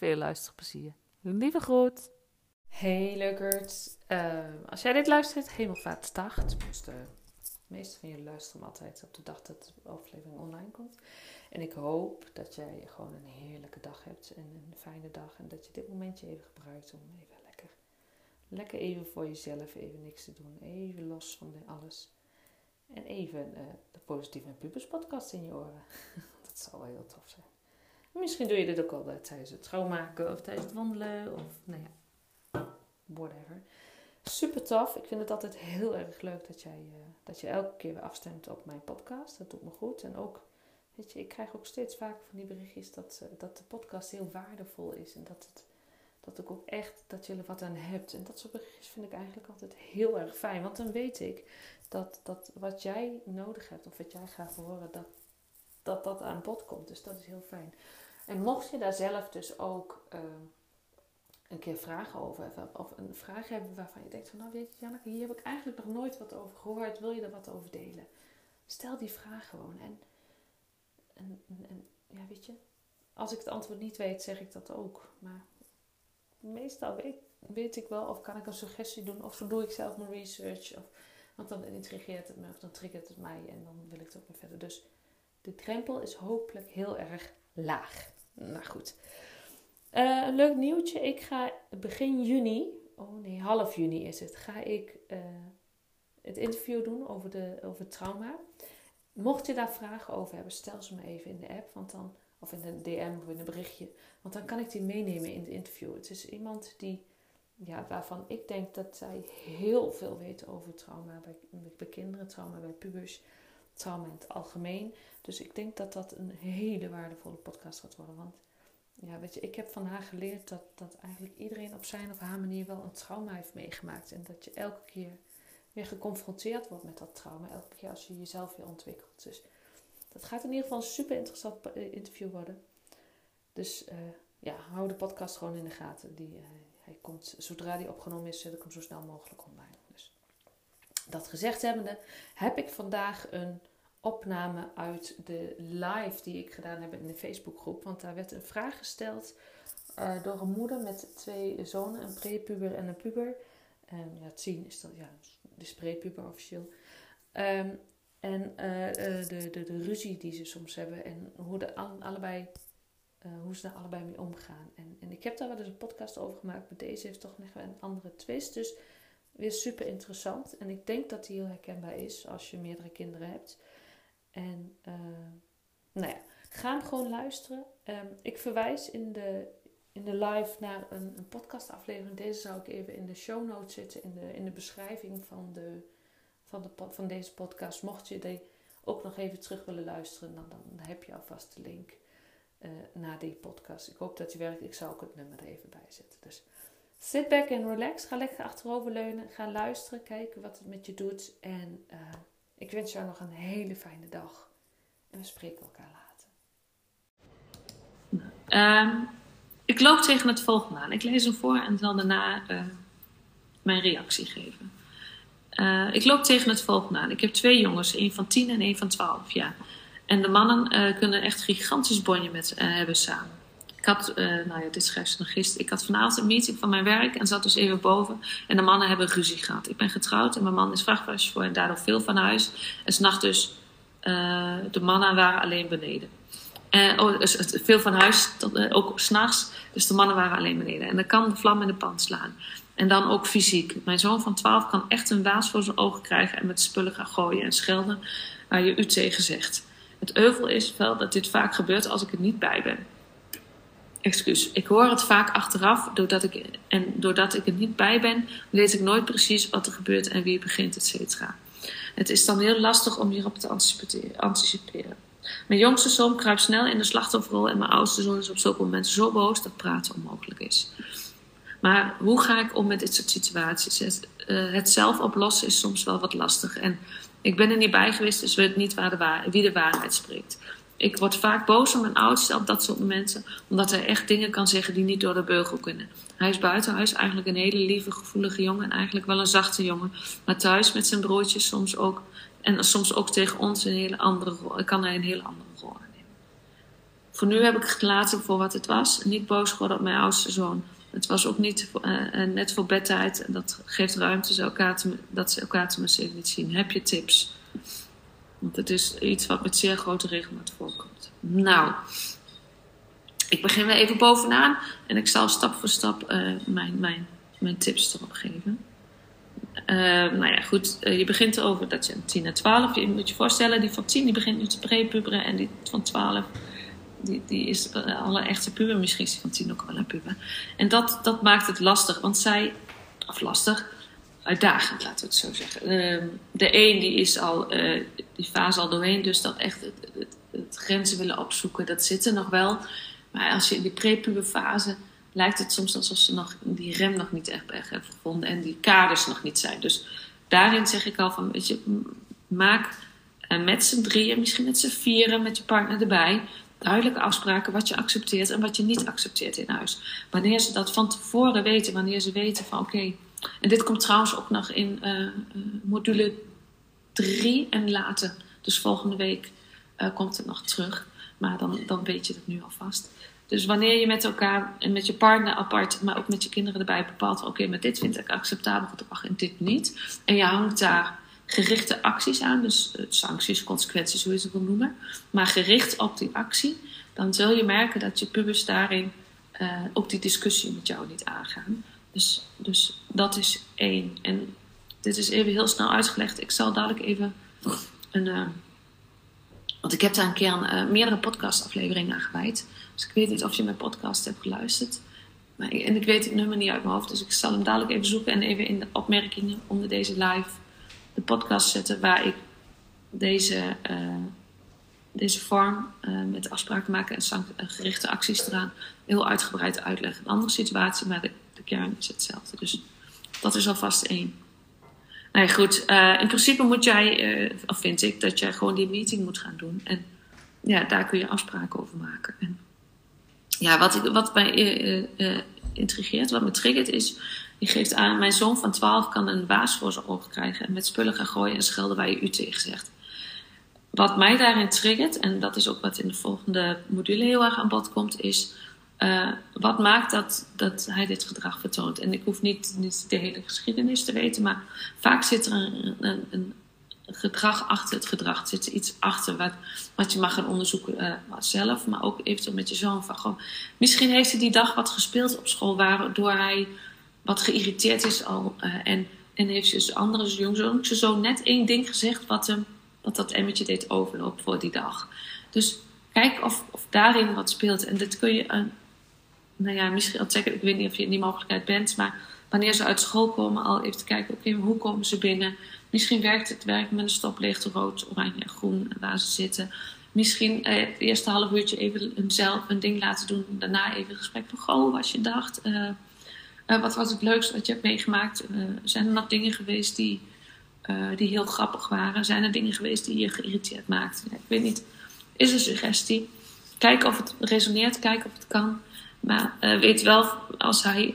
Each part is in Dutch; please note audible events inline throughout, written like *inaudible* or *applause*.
Veel luisterplezier. Lieve groet. Hey leukert. Uh, als jij dit luistert, hemelvaartsdag. Dus de meeste van jullie luisteren altijd op de dag dat de aflevering online komt. En ik hoop dat jij gewoon een heerlijke dag hebt en een fijne dag. En dat je dit momentje even gebruikt om even lekker, lekker even voor jezelf, even niks te doen. Even los van alles. En even uh, de Positieve Pubers podcast in je oren. *laughs* dat zou wel heel tof zijn. Misschien doe je dit ook al tijdens het schoonmaken of tijdens het wandelen of nou ja, whatever. Super tof. Ik vind het altijd heel erg leuk dat jij uh, dat je elke keer weer afstemt op mijn podcast. Dat doet me goed. En ook, weet je, ik krijg ook steeds vaker van die berichtjes dat, uh, dat de podcast heel waardevol is. En dat, het, dat ik ook echt, dat je er wat aan hebt. En dat soort berichtjes vind ik eigenlijk altijd heel erg fijn. Want dan weet ik dat, dat wat jij nodig hebt of wat jij graag horen, dat, dat dat aan bod komt. Dus dat is heel fijn. En mocht je daar zelf dus ook uh, een keer vragen over of een vraag hebben waarvan je denkt van nou weet je Janneke, hier heb ik eigenlijk nog nooit wat over gehoord, wil je er wat over delen? Stel die vraag gewoon. En, en, en ja, weet je, als ik het antwoord niet weet, zeg ik dat ook. Maar meestal weet, weet ik wel of kan ik een suggestie doen of zo doe ik zelf mijn research. Of, want dan intrigeert het me of dan triggert het mij en dan wil ik het ook weer verder. Dus de drempel is hopelijk heel erg laag. Nou goed. Uh, een leuk nieuwtje. Ik ga begin juni, oh nee, half juni is het, ga ik uh, het interview doen over, de, over trauma. Mocht je daar vragen over hebben, stel ze me even in de app, want dan, of in de DM of in een berichtje. Want dan kan ik die meenemen in het interview. Het is iemand die, ja, waarvan ik denk dat zij heel veel weten over trauma bij, bij kinderen, trauma bij pubers, trauma in het algemeen. Dus ik denk dat dat een hele waardevolle podcast gaat worden. Want ja, weet je, ik heb van haar geleerd dat, dat eigenlijk iedereen op zijn of haar manier wel een trauma heeft meegemaakt. En dat je elke keer weer geconfronteerd wordt met dat trauma. Elke keer als je jezelf weer ontwikkelt. Dus dat gaat in ieder geval een super interessant eh, interview worden. Dus uh, ja, hou de podcast gewoon in de gaten. Die, uh, hij komt, zodra die opgenomen is, zet ik hem zo snel mogelijk online. Dus dat gezegd hebbende, heb ik vandaag een opname uit de live die ik gedaan heb in de Facebookgroep. Want daar werd een vraag gesteld uh, door een moeder met twee zonen, een prepuber en een puber. Um, ja, het zien is dat, ja, de prepuber officieel. Um, en uh, de, de, de ruzie die ze soms hebben en hoe, de, allebei, hoe ze daar allebei mee omgaan. En, en ik heb daar wel eens een podcast over gemaakt, maar deze heeft toch nog een andere twist. Dus weer super interessant. En ik denk dat die heel herkenbaar is als je meerdere kinderen hebt. En uh, nou ja, ga hem gewoon luisteren. Um, ik verwijs in de, in de live naar een, een podcastaflevering. Deze zou ik even in de show notes zetten, in de, in de beschrijving van, de, van, de, van deze podcast. Mocht je die ook nog even terug willen luisteren, dan, dan heb je alvast de link uh, naar die podcast. Ik hoop dat je werkt. Ik zal ook het nummer er even bij zetten. Dus sit back and relax. Ga lekker achteroverleunen. Ga luisteren. Kijken wat het met je doet. En... Uh, ik wens jou nog een hele fijne dag. En we spreken elkaar later. Um, ik loop tegen het volgende aan. Ik lees hem voor en zal daarna uh, mijn reactie geven. Uh, ik loop tegen het volgende aan. Ik heb twee jongens, één van 10 en één van 12 jaar. En de mannen uh, kunnen echt gigantisch bonje met hebben samen. Ik had, uh, nou ja, dit schrijft nog gisteren. Ik had vanavond een meeting van mijn werk en zat dus even boven. En de mannen hebben ruzie gehad. Ik ben getrouwd en mijn man is vrachtwagenchauffeur en daardoor veel van huis. En s'nachts dus, uh, de mannen waren alleen beneden. En, oh, dus veel van huis, tot, uh, ook s'nachts. Dus de mannen waren alleen beneden. En dan kan de vlam in de pan slaan. En dan ook fysiek. Mijn zoon van 12 kan echt een waas voor zijn ogen krijgen en met spullen gaan gooien en schelden waar je u tegen zegt. Het euvel is wel dat dit vaak gebeurt als ik er niet bij ben. Excuus. Ik hoor het vaak achteraf, doordat ik, en doordat ik er niet bij ben, weet ik nooit precies wat er gebeurt en wie begint, et cetera. Het is dan heel lastig om hierop te anticiperen. Mijn jongste zoon kruipt snel in de slachtofferrol en mijn oudste zoon is op zulke momenten zo boos dat praten onmogelijk is. Maar hoe ga ik om met dit soort situaties? Het, uh, het zelf oplossen is soms wel wat lastig. En ik ben er niet bij geweest, dus weet niet waar de wie de waarheid spreekt. Ik word vaak boos op mijn oudste op dat soort momenten, omdat hij echt dingen kan zeggen die niet door de beugel kunnen. Hij is buiten huis eigenlijk een hele lieve, gevoelige jongen en eigenlijk wel een zachte jongen. Maar thuis met zijn broertjes soms ook, en soms ook tegen ons een hele andere kan hij een hele andere rol aannemen. Voor nu heb ik het gelaten voor wat het was, niet boos geworden op mijn oudste zoon. Het was ook niet uh, net voor bedtijd. Dat geeft ruimte ze elkaar te, dat ze elkaar niet zien. Heb je tips? Want het is iets wat met zeer grote regelmaat voorkomt. Nou, ik begin weer even bovenaan. En ik zal stap voor stap uh, mijn, mijn, mijn tips erop geven. Uh, nou ja, goed. Uh, je begint erover dat je 10 en 12. Je moet je voorstellen, die van 10 die begint nu te prepuberen. En die van 12 die, die is al een echte puber, misschien is die van tien ook wel een puber. En dat, dat maakt het lastig, want zij, of lastig, uitdagend, laten we het zo zeggen. Uh, de een die is al, uh, die fase al doorheen, dus dat echt het, het, grenzen willen opzoeken, dat zit er nog wel. Maar als je in die prepuberfase lijkt het soms alsof ze nog die rem nog niet echt hebben gevonden en die kaders nog niet zijn. Dus daarin zeg ik al van, weet je, maak uh, met z'n drieën, misschien met z'n vieren, met je partner erbij duidelijke afspraken wat je accepteert en wat je niet accepteert in huis. Wanneer ze dat van tevoren weten, wanneer ze weten van oké. En dit komt trouwens ook nog in uh, module 3 en later. Dus volgende week uh, komt het nog terug. Maar dan, dan weet je het nu alvast. Dus wanneer je met elkaar en met je partner apart, maar ook met je kinderen erbij bepaalt: oké, maar dit vind ik acceptabel gedrag en dit niet. En je hangt daar gerichte acties aan, dus eh, sancties, consequenties, hoe je ze wil noemen, maar gericht op die actie, dan zul je merken dat je pubers daarin uh, ook die discussie met jou niet aangaan. Dus, dus dat is één. En dit is even heel snel uitgelegd. Ik zal dadelijk even een. Uh, want ik heb daar een keer een, uh, meerdere podcastafleveringen aan gewijd. Dus ik weet niet of je mijn podcast hebt geluisterd. Maar, en ik weet het nummer niet uit mijn hoofd. Dus ik zal hem dadelijk even zoeken en even in de opmerkingen onder deze live de podcast zetten waar ik deze, uh, deze vorm met afspraken maken en gerichte acties eraan heel uitgebreid uitleg. Een andere situatie, maar de, kern is hetzelfde. Dus dat is alvast één. Nou goed. in principe moet jij, of vind ik, dat jij gewoon die meeting moet gaan doen. En ja, daar kun je afspraken over maken. En ja, wat, ik, wat mij intrigeert, wat me triggert, is die geeft aan, mijn zoon van 12 kan een waas voor zijn ogen krijgen en met spullen gaan gooien en schelden waar je u tegen zegt. Wat mij daarin triggert, en dat is ook wat in de volgende module heel erg aan bod komt, is uh, wat maakt dat, dat hij dit gedrag vertoont. En ik hoef niet, niet de hele geschiedenis te weten, maar vaak zit er een, een, een gedrag achter het gedrag. Er zit iets achter wat, wat je mag gaan onderzoeken uh, zelf, maar ook eventueel met je zoon. Van, misschien heeft hij die dag wat gespeeld op school, waardoor hij wat geïrriteerd is al. Uh, en, en heeft dus andere jongzoon zo net één ding gezegd wat hem wat dat emmetje deed overlopen voor die dag. Dus kijk of, of daarin wat speelt. En dit kun je, uh, nou ja, misschien zeggen, ik weet niet of je in die mogelijkheid bent, maar wanneer ze uit school komen, al even te kijken, oké, hoe komen ze binnen? Misschien werkt het werk met een stoplicht, rood, oranje en groen, waar ze zitten. Misschien eh, het eerste half uurtje even zelf een ding laten doen. Daarna even een gesprek van, goh, was je dacht. Uh, uh, wat was het leukste wat je hebt meegemaakt? Uh, zijn er nog dingen geweest die, die heel grappig waren? Zijn er dingen geweest die je geïrriteerd maakten? Ik weet niet. Is een suggestie. Kijk of het resoneert, kijk of het kan. Maar weet wel, als hij.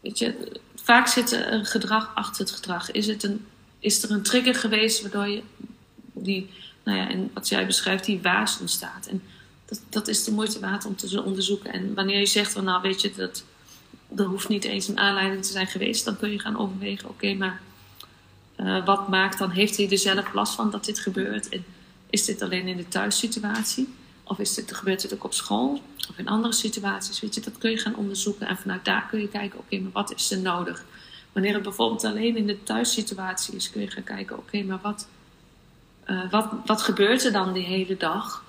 weet je, vaak zit er een gedrag achter het gedrag. Is, het een, is er een trigger geweest waardoor je die, nou ja, en wat jij beschrijft, die waas ontstaat? En dat, dat is de moeite waard om te onderzoeken. En wanneer je zegt, van, nou weet je, dat er hoeft niet eens een aanleiding te zijn geweest. Dan kun je gaan overwegen, oké, maar uh, wat maakt dan, heeft hij er zelf last van dat dit gebeurt? En is dit alleen in de thuissituatie? Of is dit, gebeurt het ook op school of in andere situaties? Weet je, dat kun je gaan onderzoeken en vanuit daar kun je kijken: oké, maar wat is er nodig? Wanneer het bijvoorbeeld alleen in de thuissituatie is, kun je gaan kijken: oké, maar wat, uh, wat, wat gebeurt er dan die hele dag?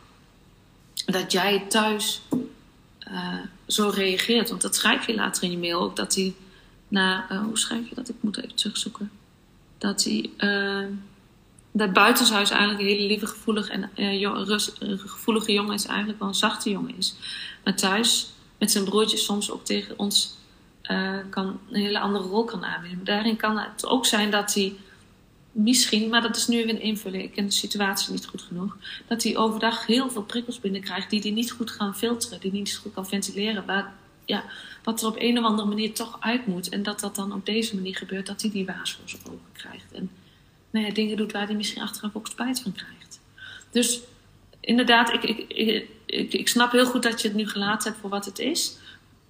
Dat jij thuis uh, zo reageert. Want dat schrijf je later in je mail ook, dat hij na, uh, hoe schrijf je dat? Ik moet even terugzoeken. Dat hij dat buitenshuis eigenlijk een hele lieve, gevoelig en uh, gevoelige jongen is, eigenlijk wel een zachte jongen is. Maar thuis met zijn broertjes soms ook tegen ons uh, kan een hele andere rol kan aannemen. Daarin kan het ook zijn dat hij misschien, maar dat is nu even een invulling, ik ken de situatie niet goed genoeg, dat hij overdag heel veel prikkels binnenkrijgt die hij niet goed kan filteren, die niet goed kan ventileren. Waar, ja, wat er op een of andere manier toch uit moet. En dat dat dan op deze manier gebeurt, dat hij die waas ogen krijgt. En nou ja, dingen doet waar hij misschien achteraf ook spijt van krijgt. Dus inderdaad, ik, ik, ik, ik, snap heel goed dat je het nu gelaten hebt voor wat het is.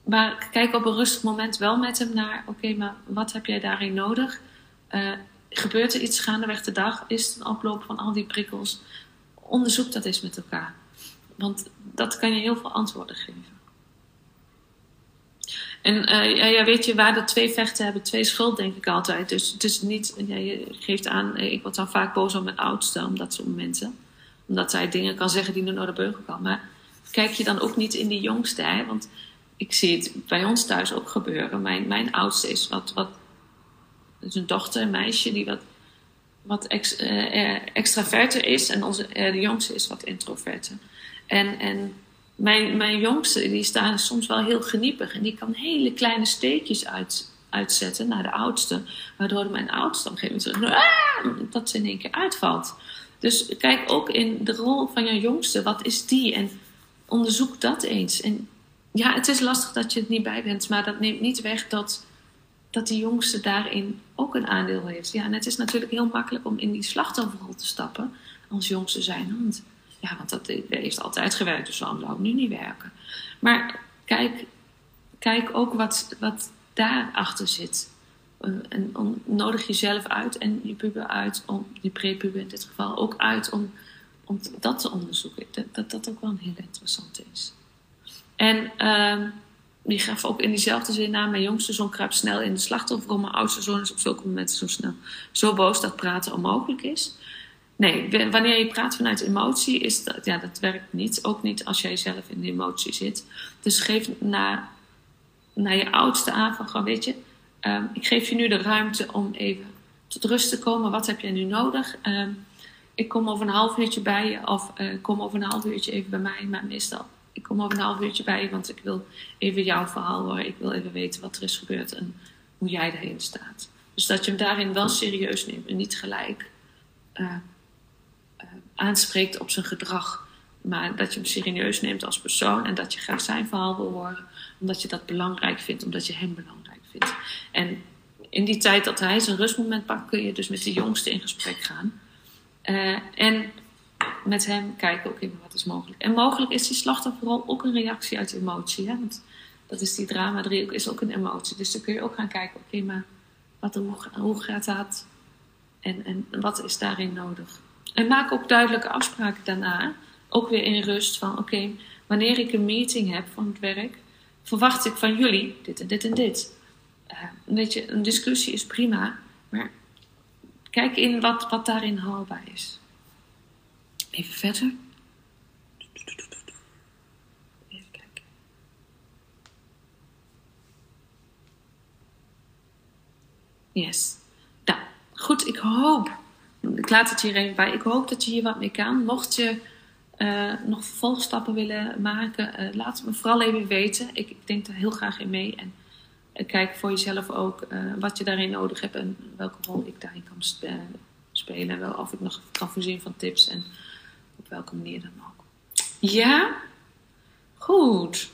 Maar kijk op een rustig moment wel met hem naar: oké, maar wat heb jij daarin nodig? Uh, gebeurt er iets gaandeweg de dag? Is het een oploop van al die prikkels? Onderzoek dat eens met elkaar. Want dat kan je heel veel antwoorden geven. En uh, ja, weet je, waar de twee vechten hebben, twee schuld, denk ik altijd. Dus het is niet, ja, je geeft aan, eh, ik word dan vaak boos op mijn oudste, om dat soort momenten. Omdat zij dingen kan zeggen die naar de beugel kan. Maar kijk je dan ook niet in die jongste, hè? Want ik zie het bij ons thuis ook gebeuren. Mijn, mijn oudste is wat, wat is een dochter, een meisje die wat, wat ex, uh, extraverter is. En onze, de jongste is wat introverter. En, en mijn, mijn jongste, die staan soms wel heel geniepig. En die kan hele kleine steekjes uit, uitzetten naar de oudste. Waardoor mijn oudste op een gegeven moment ah! dat ze in één keer uitvalt. Dus kijk ook in de rol van je jongste. Wat is die? En onderzoek dat eens. En ja, het is lastig dat je het niet bij bent. Maar dat neemt niet weg dat, dat die jongste daarin ook een aandeel heeft. Ja, en het is natuurlijk heel makkelijk om in die slachtofferrol te stappen. Als jongste zijn. Want ja, want dat heeft altijd gewerkt, dus waarom zou het nu niet werken? Maar kijk, kijk ook wat, wat daarachter zit. Uh, en nodig jezelf uit en je puber uit, om, je prepuber in dit geval, ook uit om, om dat te onderzoeken. Dat, dat dat ook wel een heel interessant is. En uh, die gaf ook in diezelfde zin aan. Mijn jongste zoon kruipt snel in de slachtofferrol. Mijn oudste zoon is op zulke momenten zo snel zo boos dat praten onmogelijk is. Nee, wanneer je praat vanuit emotie, is dat, ja, dat werkt niet. Ook niet als jij zelf in de emotie zit. Dus geef naar, naar je oudste aan van, weet je, um, ik geef je nu de ruimte om even tot rust te komen. Wat heb jij nu nodig? Um, ik kom over een half uurtje bij je, of uh, kom over een half uurtje even bij mij. Maar meestal, ik kom over een half uurtje bij je, want ik wil even jouw verhaal horen. Ik wil even weten wat er is gebeurd en hoe jij erin staat. Dus dat je hem daarin wel serieus neemt en niet gelijk. Uh, aanspreekt op zijn gedrag. Maar dat je hem serieus neemt als persoon en dat je graag zijn verhaal wil horen, omdat je dat belangrijk vindt, omdat je hem belangrijk vindt. En in die tijd dat hij zijn rustmoment pakt, kun je dus met de jongste in gesprek gaan. Uh, en met hem kijken, oké, okay, wat is mogelijk. En mogelijk is die slachtofferrol ook een reactie uit emotie. Hè? Want dat is die drama driehoek, is ook een emotie. Dus dan kun je ook gaan kijken, oké, maar wat, hoe, hoe gaat dat? En, en wat is daarin nodig? En maak ook duidelijke afspraken daarna. Ook weer in rust van oké, wanneer ik een meeting heb van het werk, verwacht ik van jullie dit en dit en dit. Uh, weet je, een discussie is prima, maar kijk in wat, wat daarin haalbaar is. Even verder. Even kijken. Yes. Nou, goed, ik hoop ik laat het hierin bij. Ik hoop dat je hier wat mee kan. Mocht je eh, nog volgstappen willen maken, eh, laat het me vooral even weten. Ik, ik, denk daar heel graag in mee. En kijk voor jezelf ook eh, wat je daarin nodig hebt en welke rol ik daarin kan spelen. Of ik nog kan voorzien van tips en op welke manier dan ook. Ja? Goed.